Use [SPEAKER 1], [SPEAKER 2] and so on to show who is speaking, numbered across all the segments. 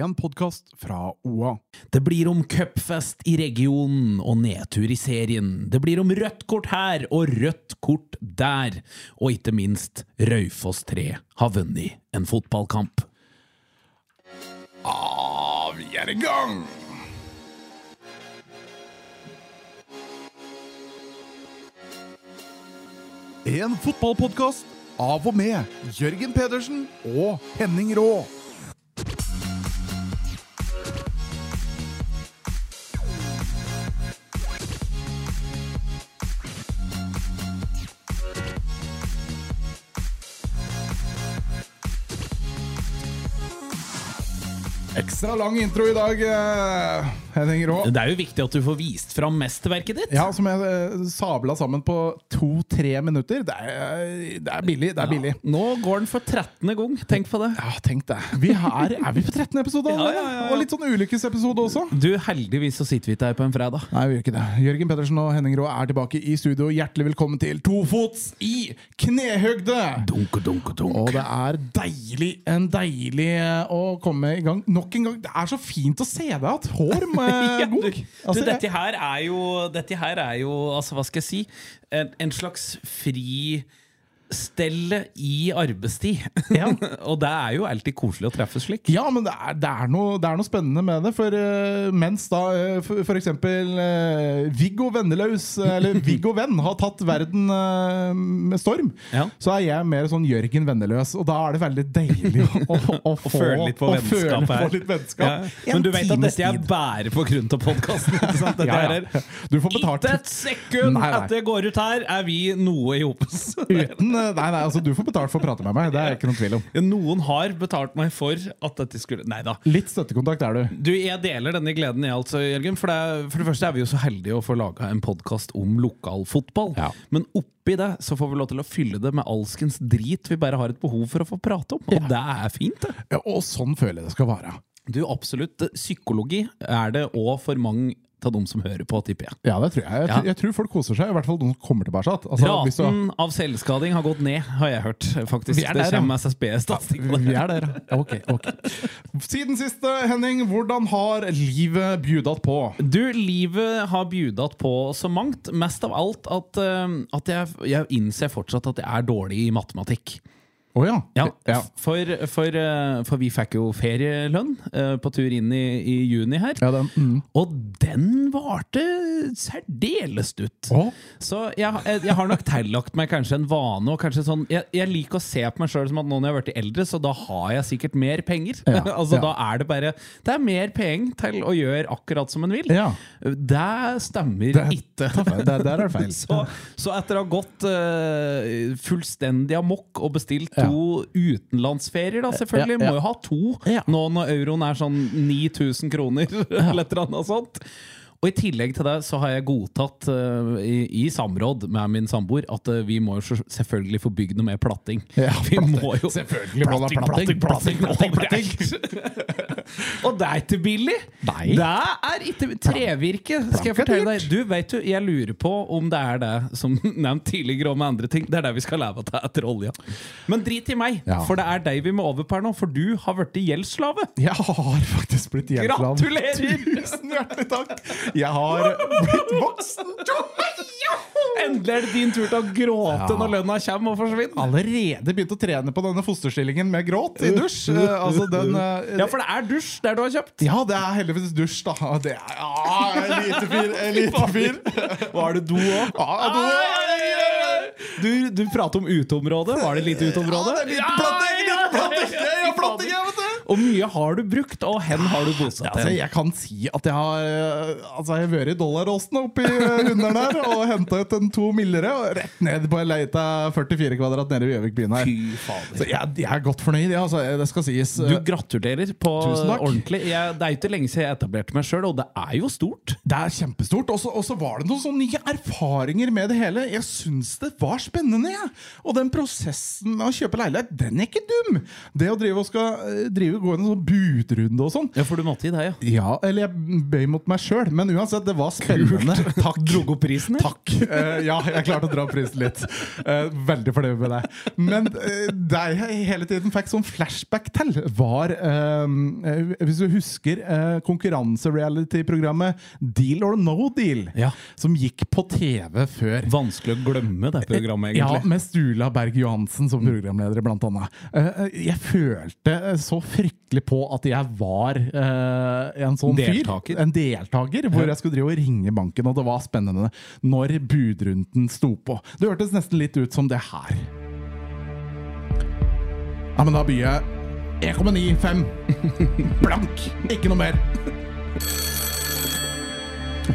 [SPEAKER 1] en podkast fra OA.
[SPEAKER 2] Det blir om cupfest i regionen og nedtur i serien. Det blir om rødt kort her og rødt kort der. Og ikke minst, Raufoss 3 har vunnet en fotballkamp.
[SPEAKER 1] Ah, vi er i gang! En fotballpodkast av og med Jørgen Pedersen og Henning Rå. Ekstra lang intro i dag, eh, Henning Rå.
[SPEAKER 2] Det er jo viktig at du får vist fram mesterverket ditt.
[SPEAKER 1] Ja, som jeg eh, sabla sammen på to-tre minutter. Det er, det er billig. Det er billig.
[SPEAKER 2] Nå går den for 13. gang. Tenk på det.
[SPEAKER 1] Ja, tenk det. Vi er, er vi på 13. episode?
[SPEAKER 2] Ja, ja, ja, ja.
[SPEAKER 1] Og litt sånn ulykkesepisode også.
[SPEAKER 2] Du, Heldigvis så sitter vi ikke her på en fredag.
[SPEAKER 1] Nei, vi gjør ikke det. Jørgen Pettersen og Henning Rå er tilbake i studio. Hjertelig velkommen til Tofots i knehøgde!
[SPEAKER 2] Dunk, dunk, dunk.
[SPEAKER 1] Og det er deilig, en deilig å komme i gang. Nok en gang. Det er så fint å se deg at hår
[SPEAKER 2] Ja, du,
[SPEAKER 1] altså,
[SPEAKER 2] du, dette her er jo Dette her er jo, altså hva skal jeg si? En, en slags fristelle i arbeidstid.
[SPEAKER 1] Ja.
[SPEAKER 2] og det er jo alltid koselig å treffes slik.
[SPEAKER 1] Ja, men det er, det, er noe, det er noe spennende med det. For uh, mens da uh, for, Uh, eh, Viggo Vennelaus, eller Viggo Venn, har tatt verden uh, med storm,
[SPEAKER 2] Ja.
[SPEAKER 1] så er jeg mer sånn Jørgen Venneløs. Og da er det veldig deilig å, å, å, få,
[SPEAKER 2] føle litt på vennskap her.
[SPEAKER 1] på vennskap.
[SPEAKER 2] Ja. Men du vet at dette er bare på grunn av podkasten.
[SPEAKER 1] Du får betalt.
[SPEAKER 2] Ikke et sekund
[SPEAKER 1] Nei, nei.
[SPEAKER 2] etter jeg går ut her, er vi noe i hopes.
[SPEAKER 1] Uten, eh, nei, nei, altså Du får betalt for å prate med meg. Det er ikke noen tvil om.
[SPEAKER 2] Noen har betalt meg for at dette skulle Nei da.
[SPEAKER 1] Litt støttekontakt er du.
[SPEAKER 2] Du, Jeg deler denne gleden, jeg altså, Jørgen. For det, for det første er vi jo så heldige å få laga en podkast om lokalfotball.
[SPEAKER 1] Ja.
[SPEAKER 2] Men oppi det så får vi lov til å fylle det med alskens drit vi bare har et behov for å få prate om. Og det er fint, det.
[SPEAKER 1] Ja, og sånn føler jeg det skal være.
[SPEAKER 2] Du, absolutt. Psykologi er det òg for mange av dem som hører på, tipper jeg.
[SPEAKER 1] Ja, det tror jeg. Jeg,
[SPEAKER 2] Ja.
[SPEAKER 1] tror- jeg tror folk koser seg. I hvert fall de som kommer tilbake. Altså, hvis du-
[SPEAKER 2] av selvskading har gått ned, har jeg hørt. faktisk.
[SPEAKER 1] Vi er
[SPEAKER 2] det
[SPEAKER 1] der,
[SPEAKER 2] kommer SSB-statistikk Ja,
[SPEAKER 1] Vi er der, ja. Ok, ok. Siden siste, Henning, hvordan har livet bjudat på?
[SPEAKER 2] Du, livet har bjudat på så mangt. Mest av alt at, eh, at jeg, jeg innser fortsatt at jeg er dårlig i matematikk.
[SPEAKER 1] Å ja.
[SPEAKER 2] Ja. For, for, eh, for vi fikk jo ferielønn eh, på tur inn i, i juni her.
[SPEAKER 1] Ja, den, mm.
[SPEAKER 2] Og den varte særdeles ut.
[SPEAKER 1] Oh.
[SPEAKER 2] Så jeg, jeg, jeg har nok tillagt meg kanskje en vane. Og kanskje sånn, jeg, jeg liker å se på meg sjøl som at nå når jeg har blitt eldre, så da har jeg sikkert mer penger. Altså. Da er det bare Det er mer penger til å gjøre akkurat som en vil. Det stemmer
[SPEAKER 1] Det-
[SPEAKER 2] ikke.
[SPEAKER 1] Der, der er det feil.
[SPEAKER 2] Så, så etter å ha gått uh, fullstendig amok og bestilt. To utenlandsferier, da selvfølgelig, må jo ha to nå når euroen er sånn 9000 kroner, eller et eller annet sånt. Og I tillegg til det så har jeg godtatt uh, i, i samråd med min samboer at uh, vi må jo selvfølgelig få bygd noe mer platting.
[SPEAKER 1] Ja,
[SPEAKER 2] vi
[SPEAKER 1] platting.
[SPEAKER 2] må jo
[SPEAKER 1] Selvfølgelig må det ha platting, platting, platting, platting.
[SPEAKER 2] Og det er ikke billig!
[SPEAKER 1] Nei.
[SPEAKER 2] Det er ikke trevirke, skal jeg fortelle deg. Du, vet du, Jeg lurer på om det er det som nevnt tidligere og med andre ting. Det er det vi skal leve av etter olja. Men drit i meg,
[SPEAKER 1] Ja.
[SPEAKER 2] for det er deg vi må over på her nå. For du har blitt gjeldsslave.
[SPEAKER 1] Jeg har faktisk blitt gjeldsslave.
[SPEAKER 2] Gratulerer!
[SPEAKER 1] Tusen hjertelig takk! Jeg har blitt voksen!
[SPEAKER 2] Endelig er det din tur til å gråte
[SPEAKER 1] Ja.
[SPEAKER 2] når lønna kommer og forsvinner.
[SPEAKER 1] Allerede begynt å trene på denne fosterstillingen med gråt i dusj. Eh, altså den
[SPEAKER 2] Ja, for det er dusj der du har kjøpt.
[SPEAKER 1] Ja, det er heldigvis dusj, da. Det er ja, elitefyr, elitefyr.
[SPEAKER 2] Var det do òg?
[SPEAKER 1] Ja, du,
[SPEAKER 2] Du, du prater om uteområde. Var det lite uteområde?
[SPEAKER 1] Ja, det er litt ja.
[SPEAKER 2] Og mye har du brukt, og hen har du bosatt
[SPEAKER 1] Altså, jeg kan si at jeg har eh, Altså, jeg har vært i dollaråsen oppi eh, hunderen der og henta ut en to millere og rett ned på en leita 44 kvadrat nede ved Gjøvik-byen her. Så jeg, jeg er godt fornøyd, jeg. altså, det skal sies.
[SPEAKER 2] Du gratulerer på ordentlig. Jeg, det er jo ikke lenge siden jeg etablerte meg sjøl, og det er jo stort.
[SPEAKER 1] Det er kjempestort. Og så- var det noen sånne nye erfaringer med det hele. Jeg syns det var spennende. Jeg. Og den prosessen med å kjøpe leilighet, den er ikke dum! Det å drive og skal eh, drive gå en sånn budrunde og sånn.
[SPEAKER 2] Ja, for du måtte i det, ja.
[SPEAKER 1] Ja, eller jeg bøy mot meg sjøl, men uansett, det var spennende. Takk.
[SPEAKER 2] Dro opp prisen?
[SPEAKER 1] Takk. Uh, ja, jeg klarte å dra opp prisen litt. Uh, veldig fornøyd med deg. Men uh, det jeg hele tiden fikk sånn flashback til, var eh, eh, Hvis du husker uh, konkurranse-reality-programmet Deal or No Deal,
[SPEAKER 2] Ja.
[SPEAKER 1] som gikk på TV før.
[SPEAKER 2] Vanskelig å glemme det programmet, egentlig.
[SPEAKER 1] Ja, med Stula Berg Johansen som programleder, blant annet. Eh, Jeg følte så fryktelig på at jeg var eh, en sånn
[SPEAKER 2] Deltaker.
[SPEAKER 1] fyr. En deltaker, hvor jeg skulle drive og ringe banken, og det var spennende når budrunden sto på. Det hørtes nesten litt ut som det her. Ja, men da byr jeg 1,95. Blank. Ikke noe mer.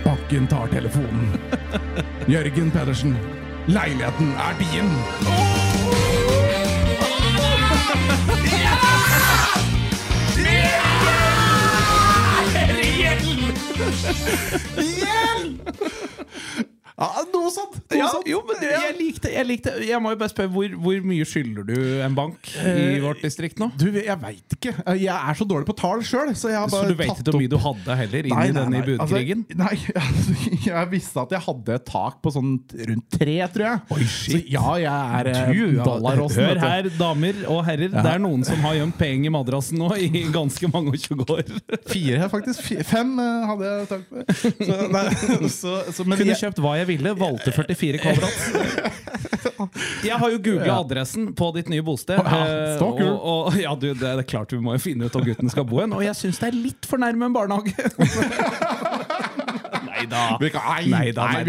[SPEAKER 1] Banken tar telefonen. Jørgen Pedersen, leiligheten er din. igen! Ja, noe sånt. Noe
[SPEAKER 2] Ja,
[SPEAKER 1] sånt.
[SPEAKER 2] jo, men jeg likte, jeg likte Jeg må jo bare spørre, hvor, hvor mye skylder du en bank i vårt distrikt nå?
[SPEAKER 1] Du, jeg veit ikke. Jeg er så dårlig på tall sjøl, så
[SPEAKER 2] Så du vet ikke hvor mye du hadde heller inn i denne budkrigen?
[SPEAKER 1] Altså, nei, altså, jeg visste at jeg hadde et tak på sånn rundt tre, tror jeg.
[SPEAKER 2] Oi, shit.
[SPEAKER 1] Så ja, jeg er eh,
[SPEAKER 2] Du, ja,
[SPEAKER 1] dollaråsen.
[SPEAKER 2] hør her, damer og herrer. Det er noen som har gjemt penger i madrassen nå i ganske mange og 20 år.
[SPEAKER 1] Fire, faktisk. Fem eh, hadde jeg tak på. Så, nei, så, så, men
[SPEAKER 2] Kunne
[SPEAKER 1] jeg,
[SPEAKER 2] kjøpt hva jeg ville, valgte 44 kvadrat. Jeg har jo googla adressen på ditt nye bosted.
[SPEAKER 1] Ja,
[SPEAKER 2] eh, og, og, ja, du, det er klart vi må jo finne ut hvor gutten skal bo hen. Og jeg syns det er litt for nærme en barnehage.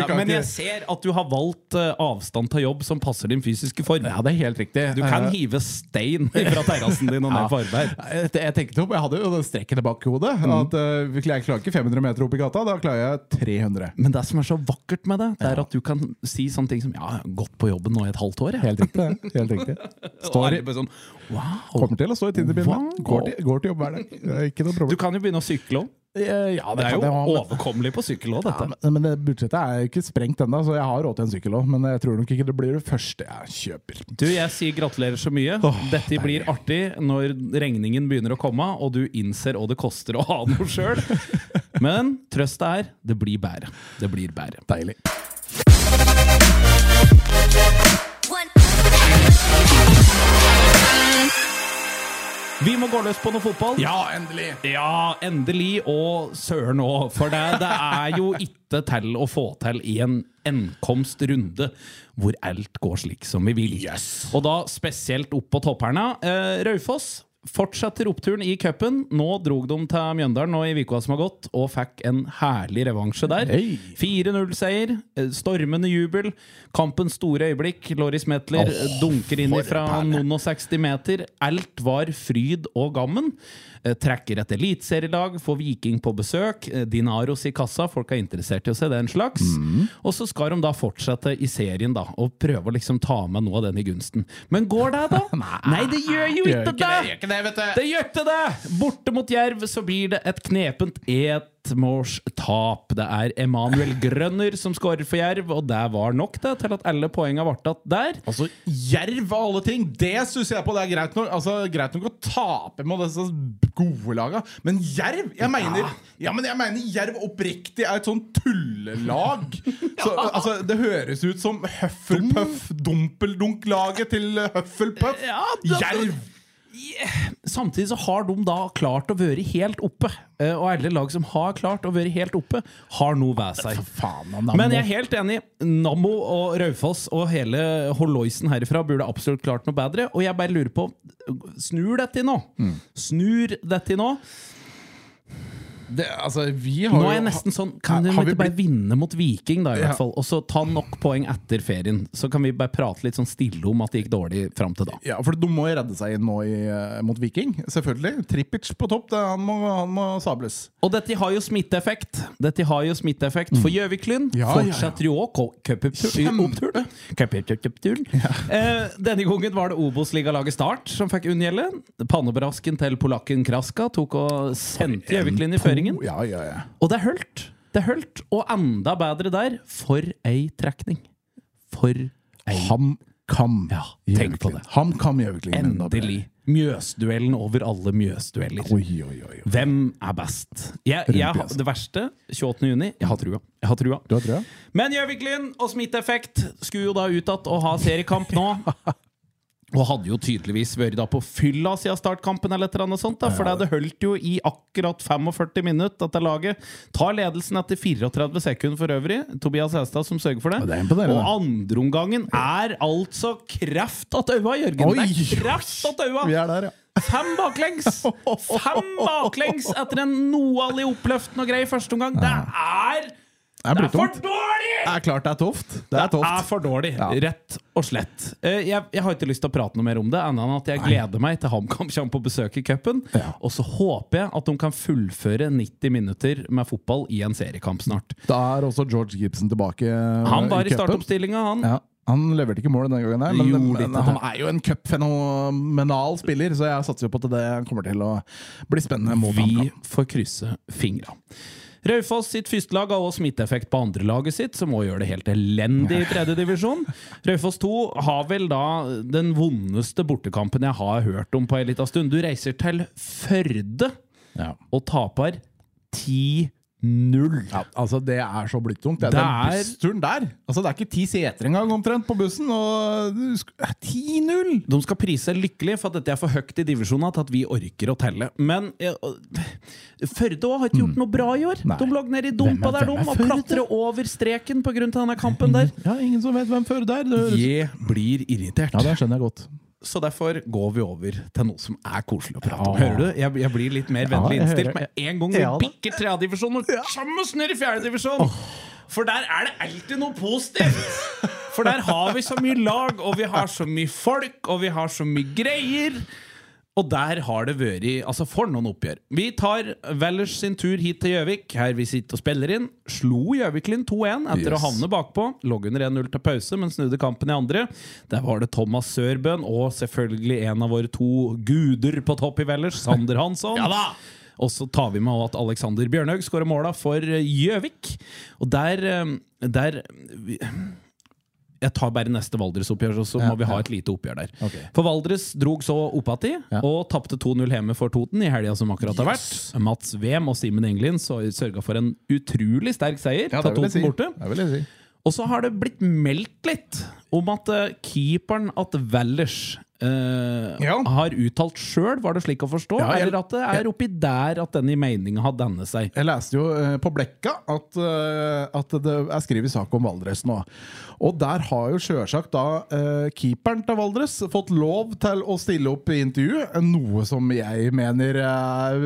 [SPEAKER 1] kan
[SPEAKER 2] Men jeg ser at du har valgt eh, avstand til jobb som passer din fysiske form.
[SPEAKER 1] ja, det er helt riktig.
[SPEAKER 2] Du kan
[SPEAKER 1] uh,
[SPEAKER 2] hive stein fra terrassen din og ned på arbeid.
[SPEAKER 1] Jeg, jeg tenkte opp, jeg hadde jo den strekken i bakhodet.
[SPEAKER 2] Mm.
[SPEAKER 1] At uh, Jeg klarer ikke 500 meter opp i gata, da klarer jeg 300.
[SPEAKER 2] Men det som er så vakkert med det, det er at du kan si sånne ting som Ja, jeg har gått på jobben nå i et halvt år. Jeg.
[SPEAKER 1] Helt riktig. Helt riktig. Står
[SPEAKER 2] sånn, wow.
[SPEAKER 1] kommer til å stå i Tinder-bildet.
[SPEAKER 2] Wow.
[SPEAKER 1] Går, går til jobb hver dag.
[SPEAKER 2] Du kan jo begynne å sykle òg.
[SPEAKER 1] Eh, Ja,
[SPEAKER 2] Det er jo overkommelig på sykkel òg,
[SPEAKER 1] Ja, men, men budsjettet er jo ikke sprengt ennå, så jeg har råd til en sykkel òg. Men jeg tror nok ikke det blir det første jeg kjøper.
[SPEAKER 2] Du, jeg sier gratulerer så mye.
[SPEAKER 1] Oh,
[SPEAKER 2] Dette blir artig når regningen begynner å komme, og du innser hva det koster å ha noe sjøl. Men trøsta er det blir bedre. Det blir bedre.
[SPEAKER 1] Deilig.
[SPEAKER 2] Vi må gå løs på noe fotball.
[SPEAKER 1] Ja, endelig!
[SPEAKER 2] Ja, endelig, og søren òg. For det, det er jo ikke til å få til i en enkomstrunde hvor alt går slik som vi vil. Og da spesielt opp på toppherna. Eh, Raufoss fortsetter oppturen i cupen. Nå drog de til Mjøndalen nå i uka som har gått, og fikk en herlig revansje der. 4-0-seier, eh, stormende jubel, kampens store øyeblikk. Loris Metler
[SPEAKER 1] oh,
[SPEAKER 2] dunker inn fra noen og 60 meter. Alt var fryd og gammen. Eh, Trekker et eliteserielag, får Viking på besøk. eh, Dinaros i kassa, folk er interessert i å se den slags.
[SPEAKER 1] Mm.
[SPEAKER 2] Og så skal de da fortsette i serien da og prøve å liksom ta med noe av den i gunsten. Men går det, da? Nei, det gjør jo ikke
[SPEAKER 1] det
[SPEAKER 2] det, gjør ikke det! Borte mot Jerv så blir det et knepent ettmålstap. Det er Emanuel Grønner som skårer for Jerv, og det var nok det til at alle poengene ble tatt der.
[SPEAKER 1] Altså, Jerv av alle ting, det syns jeg på det er greit nok. Altså, greit nok å tape med disse gode laga, men Jerv jeg mener, ja, men jeg mener Jerv oppriktig er et sånn tullelag. Så, altså, det høres ut som Hufflepuff, Dumpeldunk-laget til Hufflepuff.
[SPEAKER 2] Ja,
[SPEAKER 1] Jerv!
[SPEAKER 2] Samtidig så har de da klart å være helt oppe. Eh, Og alle lag som har klart å være helt oppe, har noe ved seg.
[SPEAKER 1] Faen,
[SPEAKER 2] Men jeg er helt enig. Nammo og Raufoss og hele Holloisen herifra burde absolutt klart noe bedre. Og jeg bare lurer på Snur dette nå? Snur dette nå?
[SPEAKER 1] Det, altså, vi har
[SPEAKER 2] Nå er jeg nesten sånn Kan
[SPEAKER 1] vi
[SPEAKER 2] ikke bare vinne mot Viking, da, i hvert fall? Og så ta nok poeng etter ferien. Så kan vi bare prate litt sånn stille om at det gikk dårlig fram til da.
[SPEAKER 1] Ja, for De må jo redde seg inn nå i, eh, mot Viking. Selvfølgelig. Trippic på topp. Det, han, må, han må sables.
[SPEAKER 2] Og dette har jo smitteeffekt. Dette har jo smitteeffekt For Gjøviklyn
[SPEAKER 1] Mm. Ja, ja,
[SPEAKER 2] fortsetter jo òg. Eh, denne gangen var det Obos-ligalaget Start som fikk unngjelde. Pannebrasken til polakken Kraska tok og sendte Gjøviklyn i føringen.
[SPEAKER 1] Ja, ja, ja.
[SPEAKER 2] Og det holdt. Det holdt. Og enda bedre der, for ei trekning. For ei
[SPEAKER 1] HamKam.
[SPEAKER 2] Ja, tenk på det.
[SPEAKER 1] HamKam Gjøviklingen.
[SPEAKER 2] Endelig. Mjøsduellen over alle Mjøsdueller.
[SPEAKER 1] Oi, oi, oi. oi.
[SPEAKER 2] Hvem er best? Jeg, jeg, det verste 28. juni. Jeg har trua. Jeg har trua.
[SPEAKER 1] Du har trua?
[SPEAKER 2] Men Gjøviklin og Smitteeffekt skulle jo da ut igjen og ha seriekamp nå. Og hadde jo tydeligvis vært da på fylla siden startkampen, eller et eller annet sånt. Da, for det holdt jo i akkurat 45 minutter, dette laget. Tar ledelsen etter 34 sekunder for øvrig. Tobias Hestad som sørger for det.
[SPEAKER 1] Det er
[SPEAKER 2] og andreomgangen er altså kreft at øya, Jørgen.
[SPEAKER 1] Oi.
[SPEAKER 2] Det er kreft at øya!
[SPEAKER 1] Vi er der, ja.
[SPEAKER 2] Fem baklengs! Fem baklengs etter en noe oppløftende og grei første omgang. Det er
[SPEAKER 1] Det er
[SPEAKER 2] Det er for dårlig!
[SPEAKER 1] Det er klart det er tøft. Det er
[SPEAKER 2] Det er
[SPEAKER 1] tøft.
[SPEAKER 2] for dårlig,
[SPEAKER 1] Ja.
[SPEAKER 2] rett og slett. Eh, Jeg, jeg har ikke lyst til å prate noe mer om det, annet enn at jeg gleder meg til HamKam kommer på besøk i cupen.
[SPEAKER 1] Ja.
[SPEAKER 2] Og så håper jeg at de kan fullføre 90 minutter med fotball i en seriekamp snart.
[SPEAKER 1] Da er også George Gibson tilbake. eh,
[SPEAKER 2] Han var i startoppstillinga, han.
[SPEAKER 1] Ja, han leverte ikke mål denne gangen, her, men,
[SPEAKER 2] jo,
[SPEAKER 1] men han er jo en cupfenomenal spiller, så jeg satser jo på at det kommer til å bli spennende.
[SPEAKER 2] Vi får krysse fingra. Raufoss sitt første lag har også smitteeffekt på andrelaget sitt, som òg gjør det helt elendig i tredje divisjon. Raufoss 2 har vel da den vondeste bortekampen jeg har hørt om på en liten stund. Du reiser til Førde
[SPEAKER 1] Ja.
[SPEAKER 2] og taper 10-0.
[SPEAKER 1] Ja, altså Det er så blytungt. Det,
[SPEAKER 2] Det
[SPEAKER 1] den
[SPEAKER 2] er-
[SPEAKER 1] bussturen der Altså Det er ikke ti seter engang omtrent på bussen. Og du sk- eh, 10-0!
[SPEAKER 2] De skal prise lykkelig for at dette er for høyt i divisjonen til at vi orker å telle. Men eh, Førde har ikke gjort noe bra i år.
[SPEAKER 1] Mm. Nei.
[SPEAKER 2] De lå nede i dumpa
[SPEAKER 1] er-
[SPEAKER 2] der, de,
[SPEAKER 1] er
[SPEAKER 2] og klatrer over streken pga. denne kampen der.
[SPEAKER 1] Ja, Ingen som vet hvem Førde er. Det høres-
[SPEAKER 2] Jeg blir irritert.
[SPEAKER 1] Ja, det skjønner jeg godt.
[SPEAKER 2] Så derfor går vi over til noe som er koselig å prate om.
[SPEAKER 1] Ja.
[SPEAKER 2] Hører du? Jeg, jeg blir litt mer vennlig innstilt med en gang vi
[SPEAKER 1] Ja, da.
[SPEAKER 2] bikker tredjedivisjon og oss ned i fjerdedivisjon! For der er det alltid noe positivt! For der har vi så mye lag, og vi har så mye folk, og vi har så mye greier. Og der har det vært Altså, for noen oppgjør. Vi tar Vellers sin tur hit til Gjøvik, her vi sitter og spiller inn. Slo Gjøviklin 2-1 etter å
[SPEAKER 1] Yes.
[SPEAKER 2] havne bakpå. Lå under 1-0 til pause, men snudde kampen i andre. Der var det Thomas Sørbøen og selvfølgelig en av våre to guder på topp i Vellers, Sander Hansson. Og så tar vi med at Alexander Bjørnhaug skårer måla for Gjøvik. Og der, eh, der Jeg tar bare neste Valdres-oppgjør, så så må vi ha et lite oppgjør der.
[SPEAKER 1] Okay.
[SPEAKER 2] For Valdres drog så opp igjen
[SPEAKER 1] Ja.
[SPEAKER 2] og tapte 2-0 hjemme for Toten i helga som akkurat har
[SPEAKER 1] Yes.
[SPEAKER 2] vært. Mats Wem og Simen Englin sørga for en utrolig sterk seier.
[SPEAKER 1] Ja,
[SPEAKER 2] ta
[SPEAKER 1] det vil jeg si.
[SPEAKER 2] borte.
[SPEAKER 1] Det vil jeg si.
[SPEAKER 2] Og så har det blitt meldt litt om at eh, keeperen at Wellers eh,
[SPEAKER 1] Ja.
[SPEAKER 2] har uttalt sjøl, var det slik å forstå?
[SPEAKER 1] Ja, jeg-
[SPEAKER 2] eller at det er oppi der at denne meninga har dannet seg?
[SPEAKER 1] Jeg leste jo uh, på Blekka at, uh, at det er skrevet sak om Valdres nå. Og der har jo sjølsagt da keeperen til Valdres fått lov til å stille opp i intervju, noe som jeg mener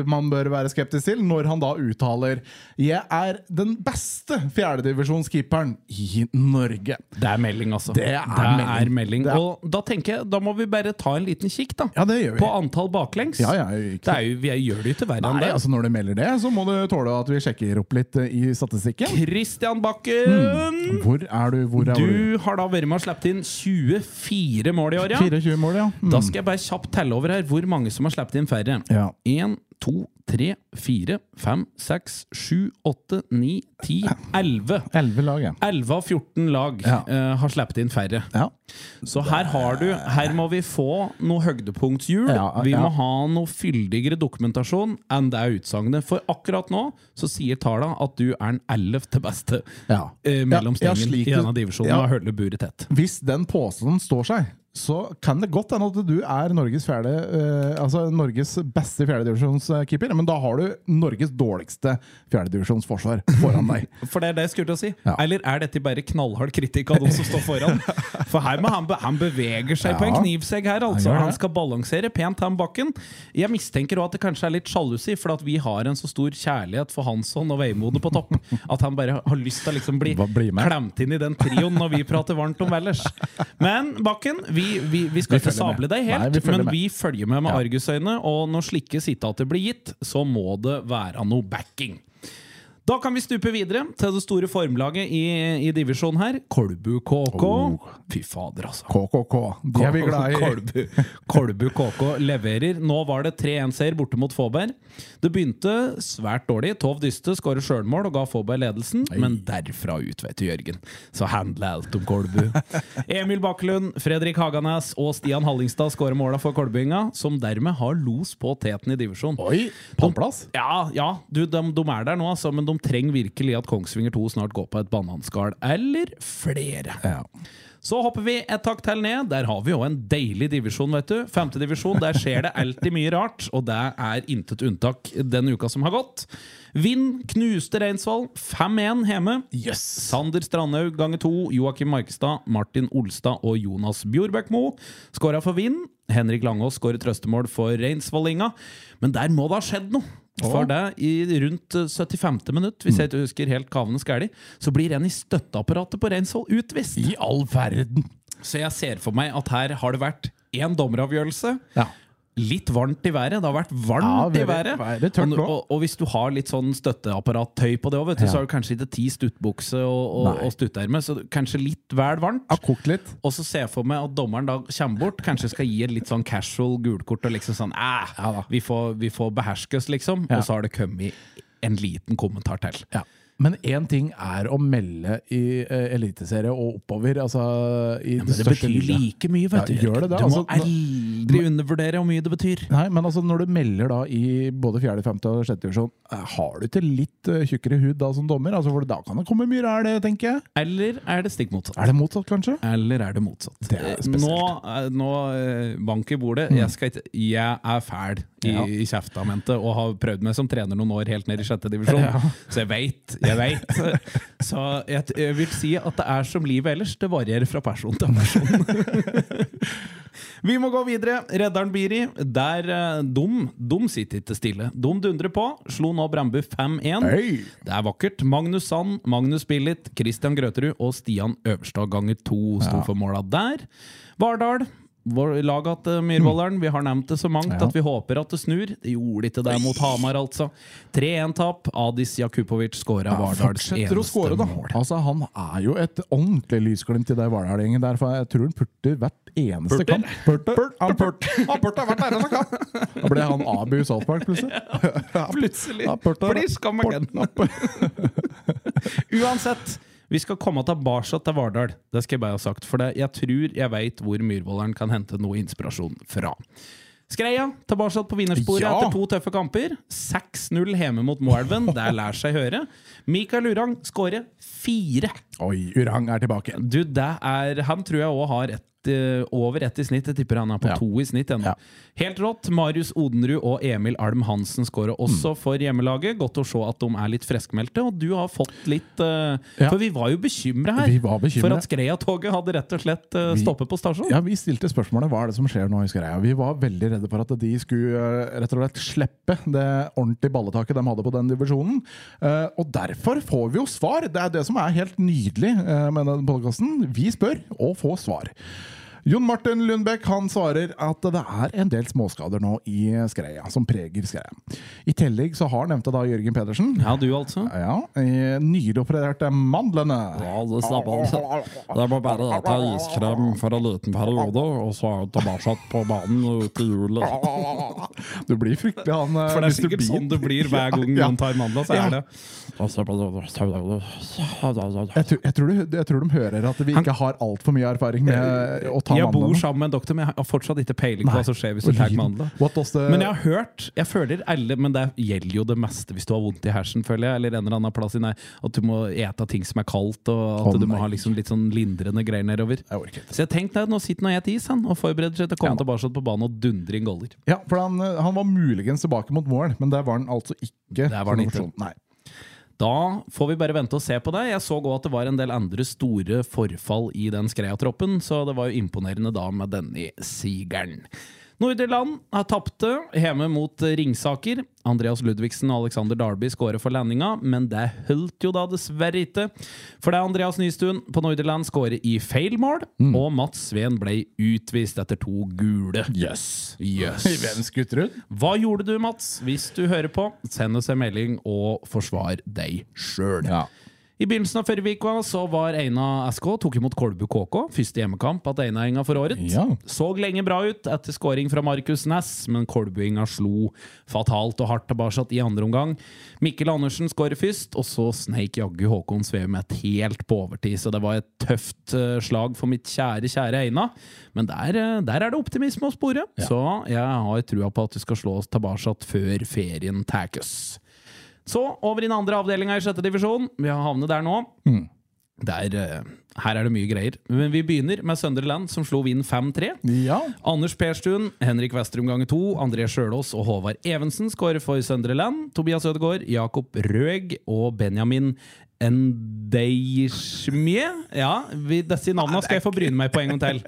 [SPEAKER 1] man bør være skeptisk til, når han da uttaler 'Jeg er den beste fjerdedivisjonskeeperen i Norge'.
[SPEAKER 2] Det er melding, altså.
[SPEAKER 1] Det er melding.
[SPEAKER 2] er melding.
[SPEAKER 1] Det
[SPEAKER 2] Og da tenker jeg, da må vi bare ta en liten kikk, da.
[SPEAKER 1] Ja, det gjør vi.
[SPEAKER 2] På antall baklengs.
[SPEAKER 1] Ja, ja,
[SPEAKER 2] Det er jo, vi gjør det jo ikke verre enn det.
[SPEAKER 1] altså Når du melder det, så må du tåle at vi sjekker opp litt eh, i statistikken.
[SPEAKER 2] Christian Bakken!
[SPEAKER 1] Hvor er du? Hvor er du?
[SPEAKER 2] Du har da vært med og sluppet inn 24 mål i år, ja.
[SPEAKER 1] 24 mål, ja. Mm.
[SPEAKER 2] Da skal jeg bare kjapt telle over her hvor mange som har sluppet inn færre.
[SPEAKER 1] Ja.
[SPEAKER 2] 1, 2, 3, 4, 5, 6, 7, 8, 9, 10, 11.
[SPEAKER 1] 11 lag, ja.
[SPEAKER 2] 11 av 14 lag
[SPEAKER 1] Ja.
[SPEAKER 2] uh, har sluppet inn færre.
[SPEAKER 1] ja.
[SPEAKER 2] Så her har du Her må vi få noe høydepunktshjul.
[SPEAKER 1] Ja,
[SPEAKER 2] vi må ha noe fyldigere dokumentasjon enn det utsagnet. For akkurat nå så sier tallene at du er den ellevte beste
[SPEAKER 1] Ja.
[SPEAKER 2] eh, mellom
[SPEAKER 1] Ja, ja,
[SPEAKER 2] stengen
[SPEAKER 1] slik
[SPEAKER 2] i denne divisjonen
[SPEAKER 1] ja.
[SPEAKER 2] og buret tett.
[SPEAKER 1] Hvis den påstanden står seg, så kan det godt hende at du er Norges, fjerde, eh, altså Norges beste fjerdedivisjonskeeper, men da har du Norges dårligste fjerdedivisjonsforsvar foran deg.
[SPEAKER 2] For det er det jeg skulle til å si.
[SPEAKER 1] Ja.
[SPEAKER 2] Eller er dette bare knallhard kritikk av de som står foran? For her må han, be han beveger seg på en knivsegg her, altså.
[SPEAKER 1] Han.
[SPEAKER 2] Han skal balansere pent han bakken. Jeg mistenker òg at det kanskje er litt sjalusi, for at vi har en så stor kjærlighet for Hansson og Veimode på topp, at han bare har lyst til å liksom bli
[SPEAKER 1] bli
[SPEAKER 2] klemt inn i den trioen når vi prater varmt om Vellers. Men Bakken, vi, vi, vi skal
[SPEAKER 1] Vi
[SPEAKER 2] ikke
[SPEAKER 1] følger med.
[SPEAKER 2] sable deg helt,
[SPEAKER 1] Nei, vi
[SPEAKER 2] men
[SPEAKER 1] med.
[SPEAKER 2] vi følger med med
[SPEAKER 1] Ja.
[SPEAKER 2] argusøyne, og når slike sitater blir gitt, så må det være noe backing. Da kan vi stupe videre til det store formlaget i, i divisjonen her. Kolbu KK.
[SPEAKER 1] Oh.
[SPEAKER 2] Fy fader, altså.
[SPEAKER 1] KKK. De er vi glad i.
[SPEAKER 2] Kolbu, Kolbu KK leverer. Nå var det 3-1-seier borte mot Fåberg. Det begynte svært dårlig. Tov Dyste skårer sjølmål og ga Fåberg ledelsen, men derfra ut, vet du, Jørgen, så handler alt om Kolbu. Emil Bakkelund, Fredrik Haganes og Stian Hallingstad skårer måla for kolbynga, som dermed har los på teten i divisjonen.
[SPEAKER 1] Oi, pallplass?
[SPEAKER 2] Ja, ja du, de, de er der nå, altså, men de trenger virkelig at Kongsvinger 2 snart går på et bananskall. Eller flere.
[SPEAKER 1] Ja.
[SPEAKER 2] Så hopper vi et takk til ned. Der har vi jo en deilig divisjon, vet du. Femte divisjon, der skjer det alltid mye rart, og det er intet unntak den uka som har gått. Vind knuste Reinsvoll 5-1 hjemme.
[SPEAKER 1] Yes.
[SPEAKER 2] Sander Strandhaug ganger to, Joakim Markestad, Martin Olstad og Jonas Bjorbækmo skåra for Vind. Henrik Langås skårer trøstemål for Reinsvollinga. Men der må det ha skjedd noe! For det, i rundt eh, 75. minutt, hvis jeg ikke husker helt kavende skæli, så blir en i støtteapparatet på Reinsvoll utvist.
[SPEAKER 1] I all verden.
[SPEAKER 2] Så jeg ser for meg at her har det vært én dommeravgjørelse.
[SPEAKER 1] Ja.
[SPEAKER 2] Litt varmt i været. Det har vært
[SPEAKER 1] Ja,
[SPEAKER 2] varmt i
[SPEAKER 1] været-
[SPEAKER 2] været. og, og, og hvis du har litt sånn støtteapparattøy på det òg,
[SPEAKER 1] Ja.
[SPEAKER 2] så har du kanskje ikke ti stuttbukse og, og, og stutterme, så kanskje litt vel varmt.
[SPEAKER 1] Ja, kokt litt.
[SPEAKER 2] Og så ser jeg for meg at dommeren da kommer bort, kanskje skal gi et litt sånn casual gulkort og liksom sånn Æh,
[SPEAKER 1] Ja da.
[SPEAKER 2] vi, får, vi får beherske oss, liksom.
[SPEAKER 1] Ja.
[SPEAKER 2] Og så har det kommet en liten kommentar til.
[SPEAKER 1] Ja. Men én ting er å melde i uh, eliteserie og oppover. Altså i
[SPEAKER 2] Men det betyr like mye, vet
[SPEAKER 1] Ja,
[SPEAKER 2] du.
[SPEAKER 1] gjør det det?
[SPEAKER 2] Du må
[SPEAKER 1] Altså, nå-
[SPEAKER 2] aldri undervurdere hvor mye det betyr.
[SPEAKER 1] Nei, men altså når du melder da i både 4., 5. og 6. divisjon, eh, har du ikke litt uh, tjukkere hud da som dommer? Altså, for da kan det komme mye ræl, tenker jeg.
[SPEAKER 2] Eller er det stikk motsatt?
[SPEAKER 1] Er det motsatt, kanskje?
[SPEAKER 2] Eller er det motsatt?
[SPEAKER 1] Det er.
[SPEAKER 2] Nå, eh, nå eh, bank i bordet. Jeg, skal jeg er fæl i,
[SPEAKER 1] Ja.
[SPEAKER 2] i kjeftamentet og har prøvd meg som trener noen år helt ned i sjette divisjon. Så jeg veit, jeg veit. Så jeg, vil si at det er som livet ellers. Det varierer fra person til person. Vi må gå videre. Redderen Biri. Der eh, dum, dum sitter ikke stille. Dum dundrer på. Slo nå Brandbu 5-1.
[SPEAKER 1] Hei!
[SPEAKER 2] Det er vakkert. Magnus Sand, Magnus Billit, Christian Grøterud og Stian Øverstad ganger to sto for måla der. Vardal. Laget til Myhrvolderen. Vi har nevnt det så mangt
[SPEAKER 1] Ja.
[SPEAKER 2] at vi håper at det snur. Det gjorde ikke det mot Hamar, altså. 3-1-tap. Adis Jakubovic skåra
[SPEAKER 1] Ja,
[SPEAKER 2] Vardals
[SPEAKER 1] eneste å
[SPEAKER 2] eneste
[SPEAKER 1] da.
[SPEAKER 2] mål.
[SPEAKER 1] Altså, han er jo et ordentlig lysglimt i det Vardal-gjengen der. For jeg tror han purter hvert eneste
[SPEAKER 2] Purter?
[SPEAKER 1] kamp. Purter. Han purter Han purter hvert eneste kamp! Da ble han Abu i South Park, plutselig.
[SPEAKER 2] Plutselig.
[SPEAKER 1] Ja, purter.
[SPEAKER 2] Please come. Uansett, vi skal komme tilbake til Vardal. Det skal jeg bare ha sagt. For det, jeg tror jeg veit hvor Myhrvolderen kan hente noe inspirasjon fra. Skreia tilbake på vinnersporet
[SPEAKER 1] Ja.
[SPEAKER 2] etter to tøffe kamper. 6-0 hjemme mot Moelven. Det lær seg høre. Mikael Urang skårer fire.
[SPEAKER 1] Oi, Urang er tilbake.
[SPEAKER 2] Du, det er Han tror jeg òg har eh, over ett i snitt. Jeg tipper han er på
[SPEAKER 1] Ja.
[SPEAKER 2] to i snitt ennå.
[SPEAKER 1] Ja.
[SPEAKER 2] Helt rått. Marius Odenrud og Emil Alm Hansen skårer også
[SPEAKER 1] Mm.
[SPEAKER 2] for hjemmelaget. Godt å se at de er litt friskmeldte. Og du har fått litt uh,
[SPEAKER 1] Ja.
[SPEAKER 2] For vi var jo bekymra her
[SPEAKER 1] bekymret.
[SPEAKER 2] for at Skreia-toget hadde rett og slett eh,
[SPEAKER 1] Vi-
[SPEAKER 2] stoppet på stasjonen.
[SPEAKER 1] Ja, Vi stilte spørsmålet hva er det som skjer nå i Skreia. Vi var veldig redde for at de skulle uh, rett og slett slippe det ordentlige balletaket de hadde på den divisjonen. Eh, og derfor får vi jo svar! Det er det som er helt nydelig eh, med den podkasten. Vi spør og får svar. Jon Martin Lundbekk han svarer at det er en del småskader nå i Skreia, som preger Skreia. I tillegg så har nevnte da Jørgen Pedersen
[SPEAKER 2] Ja, du altså.
[SPEAKER 1] ja, eh, mandlene.
[SPEAKER 3] Ja, det stemmer. Det må bare ta iskrem for en liten periode, og så er hun tilbake på banen ut i juli.
[SPEAKER 1] Du blir fryktelig han eh,
[SPEAKER 2] For det er sikkert sånn det blir hver gang noen tar mandler, Så er det
[SPEAKER 1] Jeg tror, jeg, tror du, jeg tror de hører at vi ikke har altfor mye erfaring med å ta
[SPEAKER 2] Jeg bor sammen med en doktor, men jeg har fortsatt ikke peiling på hva som skjer hvis du tar
[SPEAKER 1] the,
[SPEAKER 2] Men jeg har hørt Jeg føler alle Men det gjelder jo det meste hvis du har vondt i hersen, føler jeg. Eller en eller annen plass i nei, At du må ete ting som er kaldt, og at du må ha liksom litt sånn lindrende greier nedover.
[SPEAKER 1] Jeg.
[SPEAKER 2] Så jeg tenkte at nå sitter han og spiser is han, og forbereder seg til å komme
[SPEAKER 1] Ja.
[SPEAKER 2] tilbake på banen og dundre inn goller.
[SPEAKER 1] Ja, for han, han var muligens tilbake mot mål, men der var han altså ikke.
[SPEAKER 2] Der var han ikke.
[SPEAKER 1] Nei.
[SPEAKER 2] Da får vi bare vente og se på det. Jeg så òg at det var en del andre store forfall i den Skreia-troppen, så det var jo imponerende da med denne sigeren. Nordirland har tapte hjemme mot Ringsaker. Andreas Ludvigsen og Alexander Darby skårer for landinga, men det holdt jo da dessverre ikke. For det er Andreas Nystuen på Nordirland skårer i feil mål, og Mats Sveen ble utvist etter to gule.
[SPEAKER 1] Jøss.
[SPEAKER 2] Yes.
[SPEAKER 1] Hvem skutter ut?
[SPEAKER 2] Hva gjorde du, Mats? Hvis du hører på, send oss en melding og forsvar deg sjøl.
[SPEAKER 1] Ja.
[SPEAKER 2] I begynnelsen av forrige uke så var Eina SK tok imot Kolbu KK. Første hjemmekamp at Eina-inga for året.
[SPEAKER 1] Ja.
[SPEAKER 2] Så lenge bra ut etter scoring fra Markus Næss, men Kolbuinga slo fatalt og hardt tilbake i andre omgang. Mikkel Andersen skårer først, og så sneik jaggu Håkon Sveum et helt på overtid. Så det var et tøft eh, slag for mitt kjære, kjære Eina. Men der, eh, der er det optimisme å spore. Så jeg har trua på at vi skal slå oss tilbake før ferien tar oss. Så over i den andre avdelinga i sjette divisjon. Vi har havnet der nå. Der, eh, her er det mye greier. Men vi begynner med Søndre Land, som slo Vind 5-3.
[SPEAKER 1] Ja.
[SPEAKER 2] Anders Perstuen, Henrik Westrum ganger to, André Sjølås og Håvard Evensen skårer for Søndre Land. Tobias Ødegaard, Jakob Røeg og Benjamin Ndeishmie. Ja, vi, disse navnene skal jeg få bryne meg på en gang til.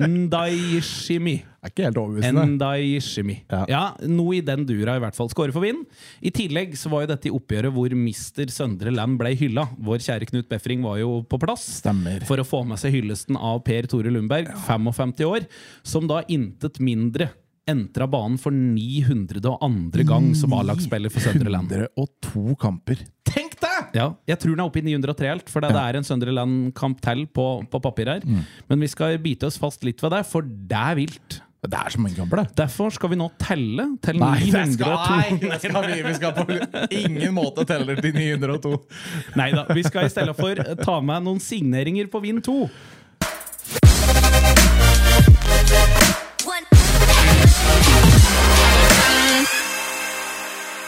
[SPEAKER 2] Ndaishimi.
[SPEAKER 1] Er ikke helt overbevisende.
[SPEAKER 2] Ndaishimi.
[SPEAKER 1] Ja.
[SPEAKER 2] Ja, noe i den dura i hvert fall. Skårer for Vind. I tillegg så var jo dette i oppgjøret hvor Mister Søndre Land ble hylla. Vår kjære Knut Befring var jo på plass
[SPEAKER 1] Stemmer.
[SPEAKER 2] For å få med seg hyllesten av Per Tore Lundberg, 55 år, som da intet mindre entra banen for 902. gang som A-lagsspiller for Søndre Land.
[SPEAKER 1] 902 kamper. Tenk deg!
[SPEAKER 2] Ja, jeg tror den er oppe i 903 helt, for det, det er en Søndre Land-kamp til på, på papir her. Men vi skal bite oss fast litt ved det, for det er vilt.
[SPEAKER 1] Det er så mange kamper, det.
[SPEAKER 2] Derfor skal vi nå telle til
[SPEAKER 1] Nei,
[SPEAKER 2] 902.
[SPEAKER 1] skal, nei, skal vi, vi skal på ingen måte telle til 902.
[SPEAKER 2] Nei da, vi skal i stedet for ta med noen signeringer på Vind 2.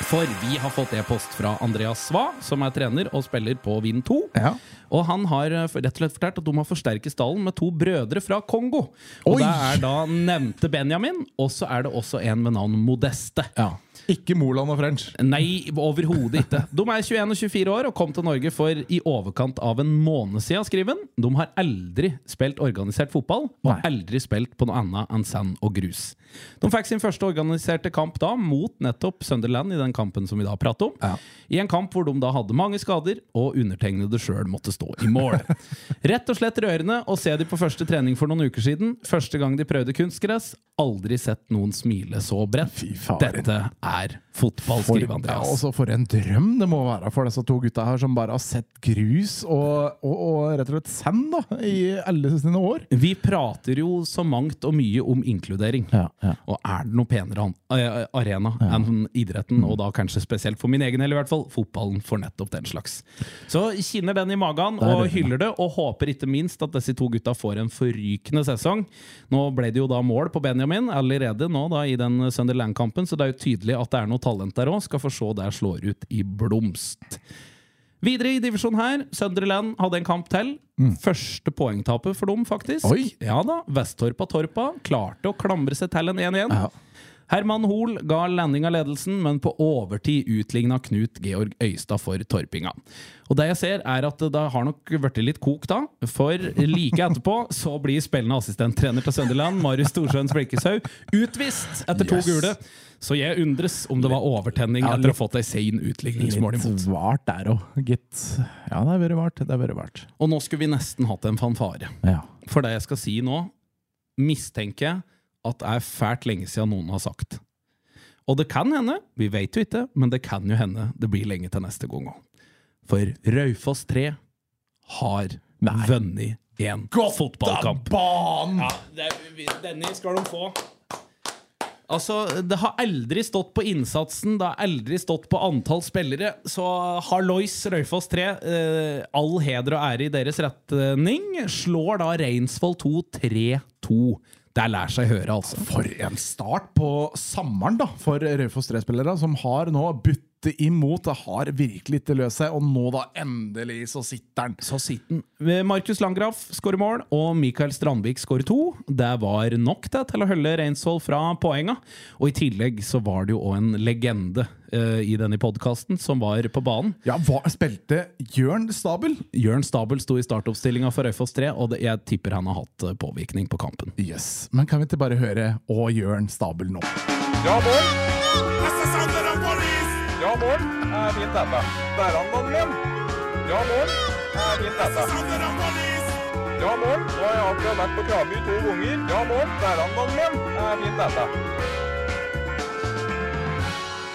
[SPEAKER 2] For vi har fått e-post fra Andreas Sva, som er trener og spiller på Vind 2.
[SPEAKER 1] Ja.
[SPEAKER 2] Og han har eh, rett og slett fortalt at de har forsterket stallen med to brødre fra Kongo. Og
[SPEAKER 1] Oi!
[SPEAKER 2] det er da nevnte Benjamin, og så er det også en med navn Modeste.
[SPEAKER 1] ja. Ikke Moland og French.
[SPEAKER 2] Nei, overhodet ikke. De er 21 og 24 år og kom til Norge for i overkant av en måned siden, skriver han. De har aldri spilt organisert fotball, og
[SPEAKER 1] Nei.
[SPEAKER 2] aldri spilt på noe annet enn sand og grus. De fikk sin første organiserte kamp da, mot nettopp Sunderland i den kampen som vi da prater om.
[SPEAKER 1] Ja.
[SPEAKER 2] I en kamp hvor de da hadde mange skader, og undertegnede sjøl måtte stå i mål. Rett og slett rørende å se de på første trening for noen uker siden. Første gang de prøvde kunstgress. Aldri sett noen smile så bredt. Dette er fotball,
[SPEAKER 1] For,
[SPEAKER 2] skriver
[SPEAKER 1] ja,
[SPEAKER 2] Andreas.
[SPEAKER 1] også for en drøm det må være for disse to gutta her som bare har sett grus og, og, og rett og slett sand da, i alle sine år.
[SPEAKER 2] Vi prater jo så mangt og mye om inkludering.
[SPEAKER 1] Ja, ja.
[SPEAKER 2] Og er det noe penere an- eh, arena enn idretten, og da kanskje spesielt for min egen del, i hvert fall, fotballen for nettopp den slags. Så kinner den i magen og
[SPEAKER 1] det.
[SPEAKER 2] hyller det, og håper ikke minst at disse to gutta får en forrykende sesong. Nå ble det jo da mål på Benjamin allerede nå da i den Sunderland-kampen, så det er jo tydelig at det er noe talent der òg. Skal få se der slår ut i blomst. Videre i divisjonen her, Sunderland hadde en kamp til. Første poengtapet for dem, faktisk.
[SPEAKER 1] Oi.
[SPEAKER 2] Ja da, Vesttorpa Torpa klarte å klamre seg til en 1-1.
[SPEAKER 1] Ja.
[SPEAKER 2] Herman Hoel ga landing av ledelsen, men på overtid utligna Knut Georg Øystad for torpinga. Og det jeg ser, er at det har nok blitt litt kok da, for like etterpå så blir spillende assistenttrener til Sunderland, Marius Storsjøen Sprekkeshaug, utvist etter to
[SPEAKER 1] Yes.
[SPEAKER 2] gule. Så jeg undres om det var overtenning etter å ha fått ei sein utligningsmål
[SPEAKER 1] Litt vart der òg, gitt. Ja, det har vært vart. Det har vært vart.
[SPEAKER 2] Og nå skulle vi nesten hatt en fanfare.
[SPEAKER 1] Ja.
[SPEAKER 2] For det jeg skal si nå, mistenker jeg at det er fælt lenge siden noen har sagt. Og det kan hende, vi vet jo ikke, men det kan jo hende det blir lenge til neste gang òg. For Raufoss 3 har vunnet en fotballkamp.
[SPEAKER 1] Banen!
[SPEAKER 2] Ja, denne skal de få. Altså, Det har aldri stått på innsatsen, det har aldri stått på antall spillere. Så Harlois Røyfoss 3, eh, all heder og ære i deres retning, slår da Reinsvoll 2 3-2. Det lærer seg høre, altså.
[SPEAKER 1] For en start på sommeren da, for Raufoss 3-spillere, som har nå butta imot. Det har virkelig ikke løst seg, og nå da endelig så sitter han.
[SPEAKER 2] Så sitter han. Markus Landgraf skårer mål, og Mikael Strandvik skårer to. Det var nok det til å holde Reinsvoll fra poenga. Og i tillegg så var det jo òg en legende uh, i denne podkasten som var på banen.
[SPEAKER 1] Ja, hva spilte Jørn Stabel?
[SPEAKER 2] Jørn Stabel sto i startoppstillinga for Raufoss 3, og det, jeg tipper han har hatt eh, påvirkning på kampen.
[SPEAKER 1] Yes, Men kan vi ikke bare høre Å Jørn Stabel nå?
[SPEAKER 4] Ja, mål! Mål! Er fint dette. Er han, Madeleine. Ja, mål! Er fint dette. Ja, mål! Nå har jeg akkurat vært på Kraby to ganger. Ja, mål! Er han, Madeleine. Er fint dette.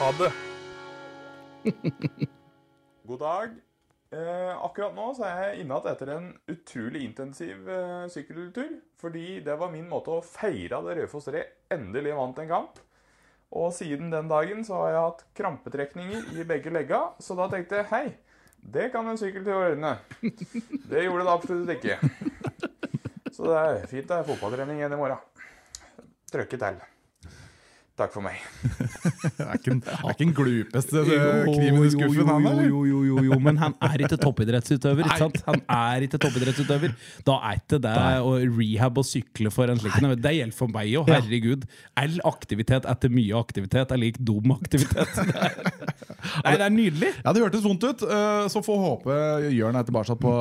[SPEAKER 4] Ha det. God dag. Eh, akkurat nå så er jeg igjen etter en utrolig intensiv eh, sykkeltur. Fordi det var min måte å feire at Raufoss 3 endelig vant en kamp. Og siden den dagen så har jeg hatt krampetrekninger i begge legga, så da tenkte jeg hei, det kan en sykkeltur ordne. Det gjorde det absolutt ikke. Så det er fint det er fotballtrening igjen i morgen. Trøkke til. Takk for meg.
[SPEAKER 1] Det er ikke, er den glupeste kniven i skuffen, han der?
[SPEAKER 2] jo, jo, jo, jo, men han er ikke toppidrettsutøver. Ikke sant? Han er ikke toppidrettsutøver. Da er ikke det å rehab og sykle for en slik Det gjelder for meg òg, herregud. All aktivitet etter mye aktivitet er lik dum aktivitet. Nei, det er nydelig.
[SPEAKER 1] Ja, det hørtes vondt ut. eh, Så får håpe Jørn er tilbake på,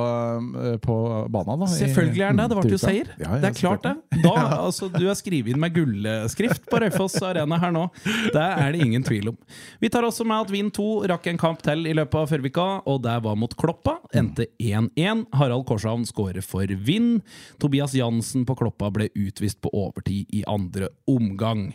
[SPEAKER 1] eh, på banen. da
[SPEAKER 2] Selvfølgelig er han det. Det ble jo
[SPEAKER 1] uka.
[SPEAKER 2] seier.
[SPEAKER 1] Ja, ja,
[SPEAKER 2] det er klart, det. Da, altså, du er skrevet inn med gullskrift på Raufoss Arena her nå. Det er det ingen tvil om. Vi tar også med at Vind 2 rakk en kamp til i løpet av Førvika, og det var mot Kloppa. Endte 1-1. Harald Korshavn skårer for Vind. Tobias Jansen på Kloppa ble utvist på overtid i andre omgang.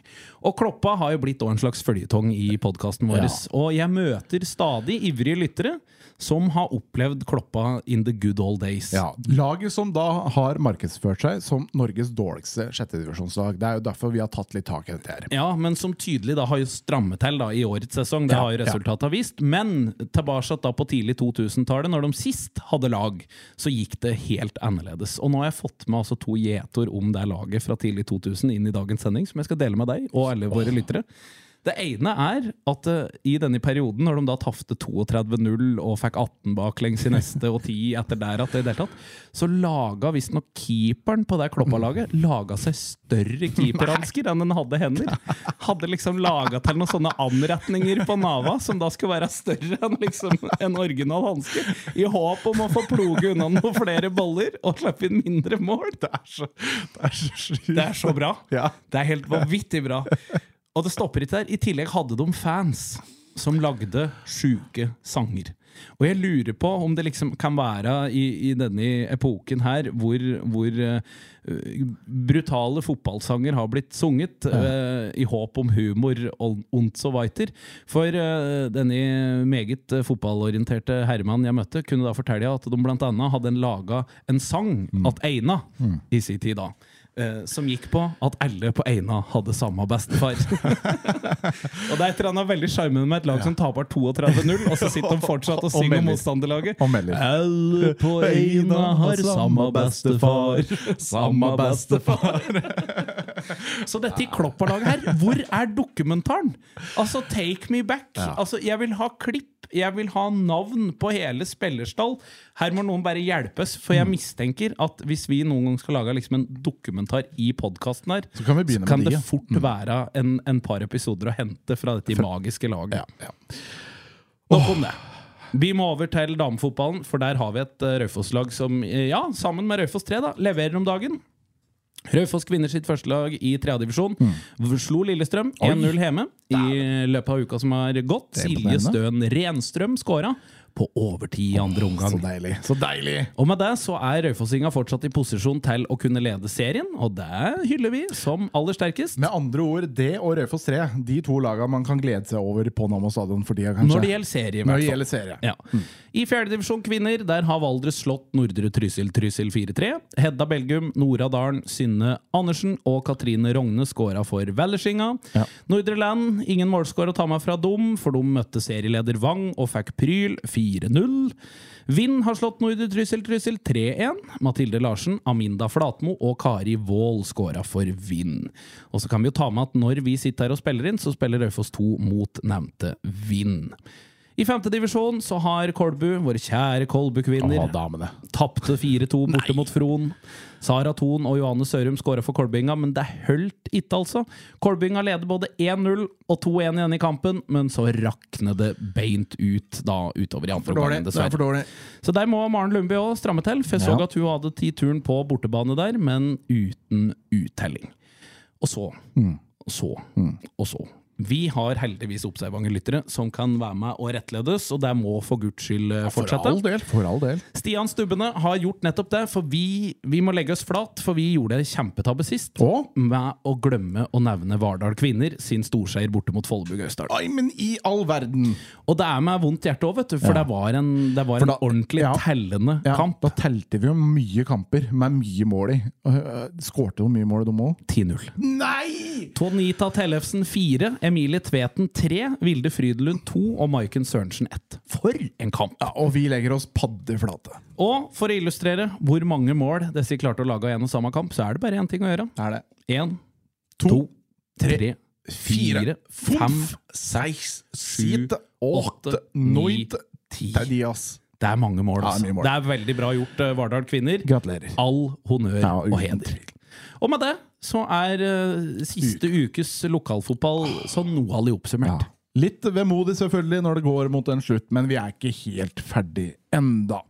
[SPEAKER 2] Og Kloppa har jo blitt en slags føljetong i podkasten vår.
[SPEAKER 1] Ja.
[SPEAKER 2] Og jeg møter stadig ivrige lyttere som har opplevd Kloppa in the good old days.
[SPEAKER 1] Ja, Laget som da har markedsført seg som Norges dårligste sjettedivisjonslag. Det er jo derfor vi har tatt litt tak i dette her.
[SPEAKER 2] Ja, men som tydelig da har jo strammet til da i årets sesong. Det har jo resultatet vist. Men tilbake da på tidlig 2000-tallet, når de sist hadde lag, så gikk det helt annerledes. Og nå har jeg fått med altså to gjetord om det laget fra tidlig 2000 inn i dagens sending, som jeg skal dele med deg og alle våre lyttere. Det ene er at uh, i denne perioden, når de da tapte 32-0 og fikk 18 baklengs i neste og 10 etter der, at det deltatt, så laga visstnok keeperen på det Kloppa-laget laga seg større keeperhansker enn den hadde hender. Hadde liksom laga til noen sånne anretninger på nava som da skulle være større enn liksom en original hanske, i håp om å få ploge unna noen flere boller og slippe inn mindre mål.
[SPEAKER 1] Det er så, det er så.
[SPEAKER 2] Det er så bra. Det er helt vanvittig bra. Og det stopper ikke der. I tillegg hadde de fans som lagde sjuke sanger. Og jeg lurer på om det liksom kan være i, i denne epoken her hvor, hvor uh, brutale fotballsanger har blitt sunget uh, i håp om humor und so weiter. For uh, denne meget fotballorienterte herremannen jeg møtte, kunne da fortelle at de blant annet hadde en laga en sang at Eina i sin tid da. Eh, som gikk på at alle på Eina hadde samme bestefar. og det er et eller annet veldig sjarmerende med et lag som taper 32-0, og så sitter de fortsatt Og synger om motstanderlaget. Alle på Eina har samme bestefar, samme bestefar. Så dette i Kloppa-laget her, hvor er dokumentaren? Altså, take me back. Altså, jeg vil ha klipp. Jeg vil ha navn på hele spillerstall. Her må noen bare hjelpes, for jeg mistenker at hvis vi noen gang skal lage liksom en dokumentar i podkasten her,
[SPEAKER 1] Så kan vi begynne
[SPEAKER 2] kan
[SPEAKER 1] med de,
[SPEAKER 2] det
[SPEAKER 1] ja.
[SPEAKER 2] fort være en, en par episoder å hente fra dette magiske laget.
[SPEAKER 1] Ja, ja.
[SPEAKER 2] Nok om det. Vi må over til damefotballen, for der har vi et uh, Raufoss-lag som, eh, ja, sammen med Raufoss 3, da, leverer om dagen. Raufoss kvinner sitt første lag i tredjedivisjon. Mm. Slo Lillestrøm 1-0 hjemme i løpet av uka som har gått. Silje. Støen Renstrøm skåra på overtid i andre
[SPEAKER 1] Så
[SPEAKER 2] omgang.
[SPEAKER 1] deilig. Så deilig!
[SPEAKER 2] Og med det så er Raufossinga fortsatt i posisjon til å kunne lede serien, og det hyller vi som aller sterkest.
[SPEAKER 1] Med andre ord, det og Raufoss 3, de to lagene man kan glede seg over på Nammo stadion for tida, kanskje.
[SPEAKER 2] Når det gjelder serie, i
[SPEAKER 1] Når
[SPEAKER 2] hvert
[SPEAKER 1] det
[SPEAKER 2] fall.
[SPEAKER 1] serie.
[SPEAKER 2] Ja. I fjerdedivisjon kvinner der har Valdres slått Nordre Trysil Trysil 4-3. Hedda Belgum, Nora Dalen, Synne Andersen og Katrine Rogne skåra for Vellerskinga.
[SPEAKER 1] Ja.
[SPEAKER 2] Nordre Land, ingen målskår å ta med fra dem, for de møtte serieleder Vang og fikk Pryl 4-0. Vind har slått Nordre Trysil Trysil 3-1. Mathilde Larsen, Aminda Flatmo og Kari Wold skåra for Vind. Og så kan vi jo ta med at når vi sitter her og spiller inn, så spiller Raufoss 2 mot nevnte Vind. I femte divisjon så har Kolbu, våre kjære Kolbu-kvinner, tapte 4-2 borte mot Fron. Sara Thon og Johanne Sørum skåra for Kolbinga, men det holdt ikke, altså. Kolbinga leder både 1-0 og 2-1 igjen i kampen, men så rakner det beint ut da utover i andre omgang,
[SPEAKER 1] er
[SPEAKER 2] dessverre. Så der må Maren Lundby òg stramme til, for jeg så
[SPEAKER 1] Ja.
[SPEAKER 2] at hun hadde ti turen på bortebane der, men uten uttelling. Og så,
[SPEAKER 1] Mm.
[SPEAKER 2] og så, og så. Vi har heldigvis observante lyttere som kan være med og rettledes, og det må for guds skyld fortsette.
[SPEAKER 1] For all del. For all del.
[SPEAKER 2] Stian Stubbene har gjort nettopp det, for vi, vi må legge oss flat, for vi gjorde en kjempetabbe sist.
[SPEAKER 1] Og?
[SPEAKER 2] Med å glemme å nevne Vardal Kvinner sin storseier borte mot Follebu Gausdal.
[SPEAKER 1] Ai, men i all verden!
[SPEAKER 2] Og det er med vondt hjerte òg, vet du, for
[SPEAKER 1] Ja.
[SPEAKER 2] det var en, det var
[SPEAKER 1] da,
[SPEAKER 2] en ordentlig
[SPEAKER 1] ja.
[SPEAKER 2] tellende
[SPEAKER 1] Ja,
[SPEAKER 2] kamp.
[SPEAKER 1] Da telte vi jo mye kamper med mye mål i. Uh, Skårte jo mye mål, de òg.
[SPEAKER 2] 10-0.
[SPEAKER 1] Nei!
[SPEAKER 2] Tonita Tellefsen 4, Emilie Tveten 3, Vilde Frydelund 2 og Maiken Sørensen 1. For en kamp!
[SPEAKER 1] Ja, og vi legger oss paddeflate.
[SPEAKER 2] Og for å illustrere hvor mange mål disse klarte å lage av en og samme kamp, så er det bare én ting å gjøre.
[SPEAKER 1] Er det.
[SPEAKER 2] Én,
[SPEAKER 1] To,
[SPEAKER 2] to, tre,
[SPEAKER 1] tre,
[SPEAKER 2] fire, fem,
[SPEAKER 1] fem, seks, syv,
[SPEAKER 2] åtte, ni ti.
[SPEAKER 1] Det er de, ass.
[SPEAKER 2] Det er mange mål.
[SPEAKER 1] Ja,
[SPEAKER 2] Altså.
[SPEAKER 1] mye mål.
[SPEAKER 2] Det er veldig bra gjort, eh, Vardal Kvinner.
[SPEAKER 1] Gratulerer.
[SPEAKER 2] All honnør
[SPEAKER 1] Ja,
[SPEAKER 2] og heder. Og med det så er uh, siste ukes lokalfotball sånn noe oppsummert.
[SPEAKER 1] Ja. Litt vemodig selvfølgelig når det går mot en slutt, men vi er ikke helt ferdig enda.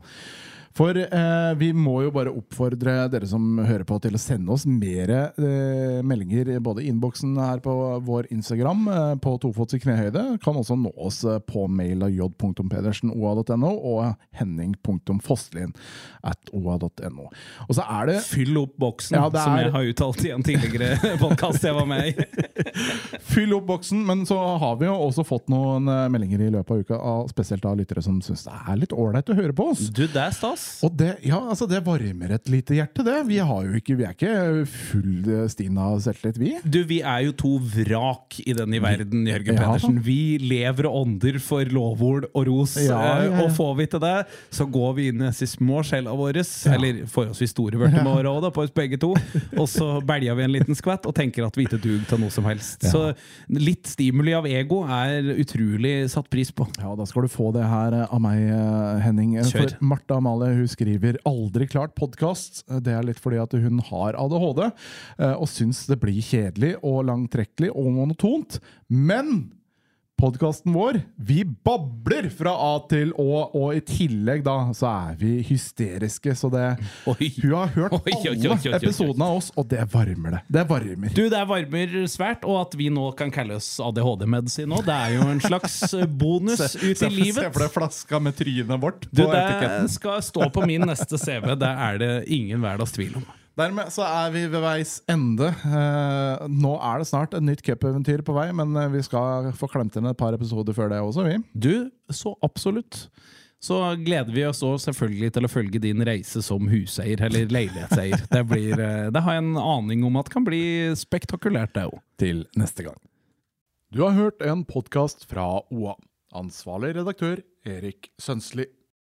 [SPEAKER 1] For eh, vi må jo bare oppfordre dere som hører på, til å sende oss mer eh, meldinger både i innboksen her på vår Instagram, eh, på tofots i knehøyde. Kan også nå oss eh, på mail av j.pedersenoa.no og at oa.no. Og så er det
[SPEAKER 2] Fyll opp boksen,
[SPEAKER 1] Ja, er,
[SPEAKER 2] som jeg har uttalt i en tidligere podkast jeg var med i.
[SPEAKER 1] Fyll opp boksen, men så har vi jo også fått noen eh, meldinger i løpet av uka, spesielt av lyttere som syns det er litt ålreit å høre på oss.
[SPEAKER 2] Du, det er stas.
[SPEAKER 1] Og det, ja, altså det varmer et lite hjerte, det. Vi, har jo ikke, vi er ikke full eh, Stina selvtillit, vi.
[SPEAKER 2] Du, vi er jo to vrak i denne verden, Jørgen
[SPEAKER 1] Ja.
[SPEAKER 2] Pedersen. Vi lever og ånder for lovord og ros.
[SPEAKER 1] Ja, ja,
[SPEAKER 2] eh. Og får vi til det, så går vi inn i disse små skjella våre, eller forholdsvis store vørtemårer òg, på oss begge to, og så belger vi en liten skvett og tenker at vi ikke duger til noe som helst. Så litt stimuli av ego er utrolig satt pris på.
[SPEAKER 1] Ja, Da skal du få det her eh, av meg, Henning.
[SPEAKER 2] Kjør.
[SPEAKER 1] For Martha Amalie hun skriver 'aldri klart podkast'. Det er litt fordi at hun har ADHD eh, og syns det blir kjedelig og langtrekkelig og monotont. Men podkasten vår, vi babler fra A til Å, og i tillegg da så er vi hysteriske. Så det
[SPEAKER 2] Oi.
[SPEAKER 1] Hun har hørt
[SPEAKER 2] Oi, oi,
[SPEAKER 1] alle episodene av oss, og det varmer det. Det varmer.
[SPEAKER 2] Du, det varmer svært, og at vi nå kan kalle oss ADHD-medisin nå, det er jo en slags bonus ut i livet.
[SPEAKER 1] Se for deg flaska med trynet vårt
[SPEAKER 2] Du,
[SPEAKER 1] på
[SPEAKER 2] det
[SPEAKER 1] etiketten.
[SPEAKER 2] skal stå på min neste CV. Det er det ingen hverdags tvil om.
[SPEAKER 1] Dermed så er vi ved veis ende. Eh, nå er det snart et nytt cupeventyr på vei, men eh, vi skal få klemt inn et par episoder før det også, vi.
[SPEAKER 2] Du, så absolutt. Så gleder vi oss også selvfølgelig til å følge din reise som huseier, eller leilighetseier. Det, blir, eh, det har jeg en aning om at kan bli spektakulært, det òg.
[SPEAKER 1] Til neste gang. Du har hørt en podkast fra OA. Ansvarlig redaktør Erik Sønsli.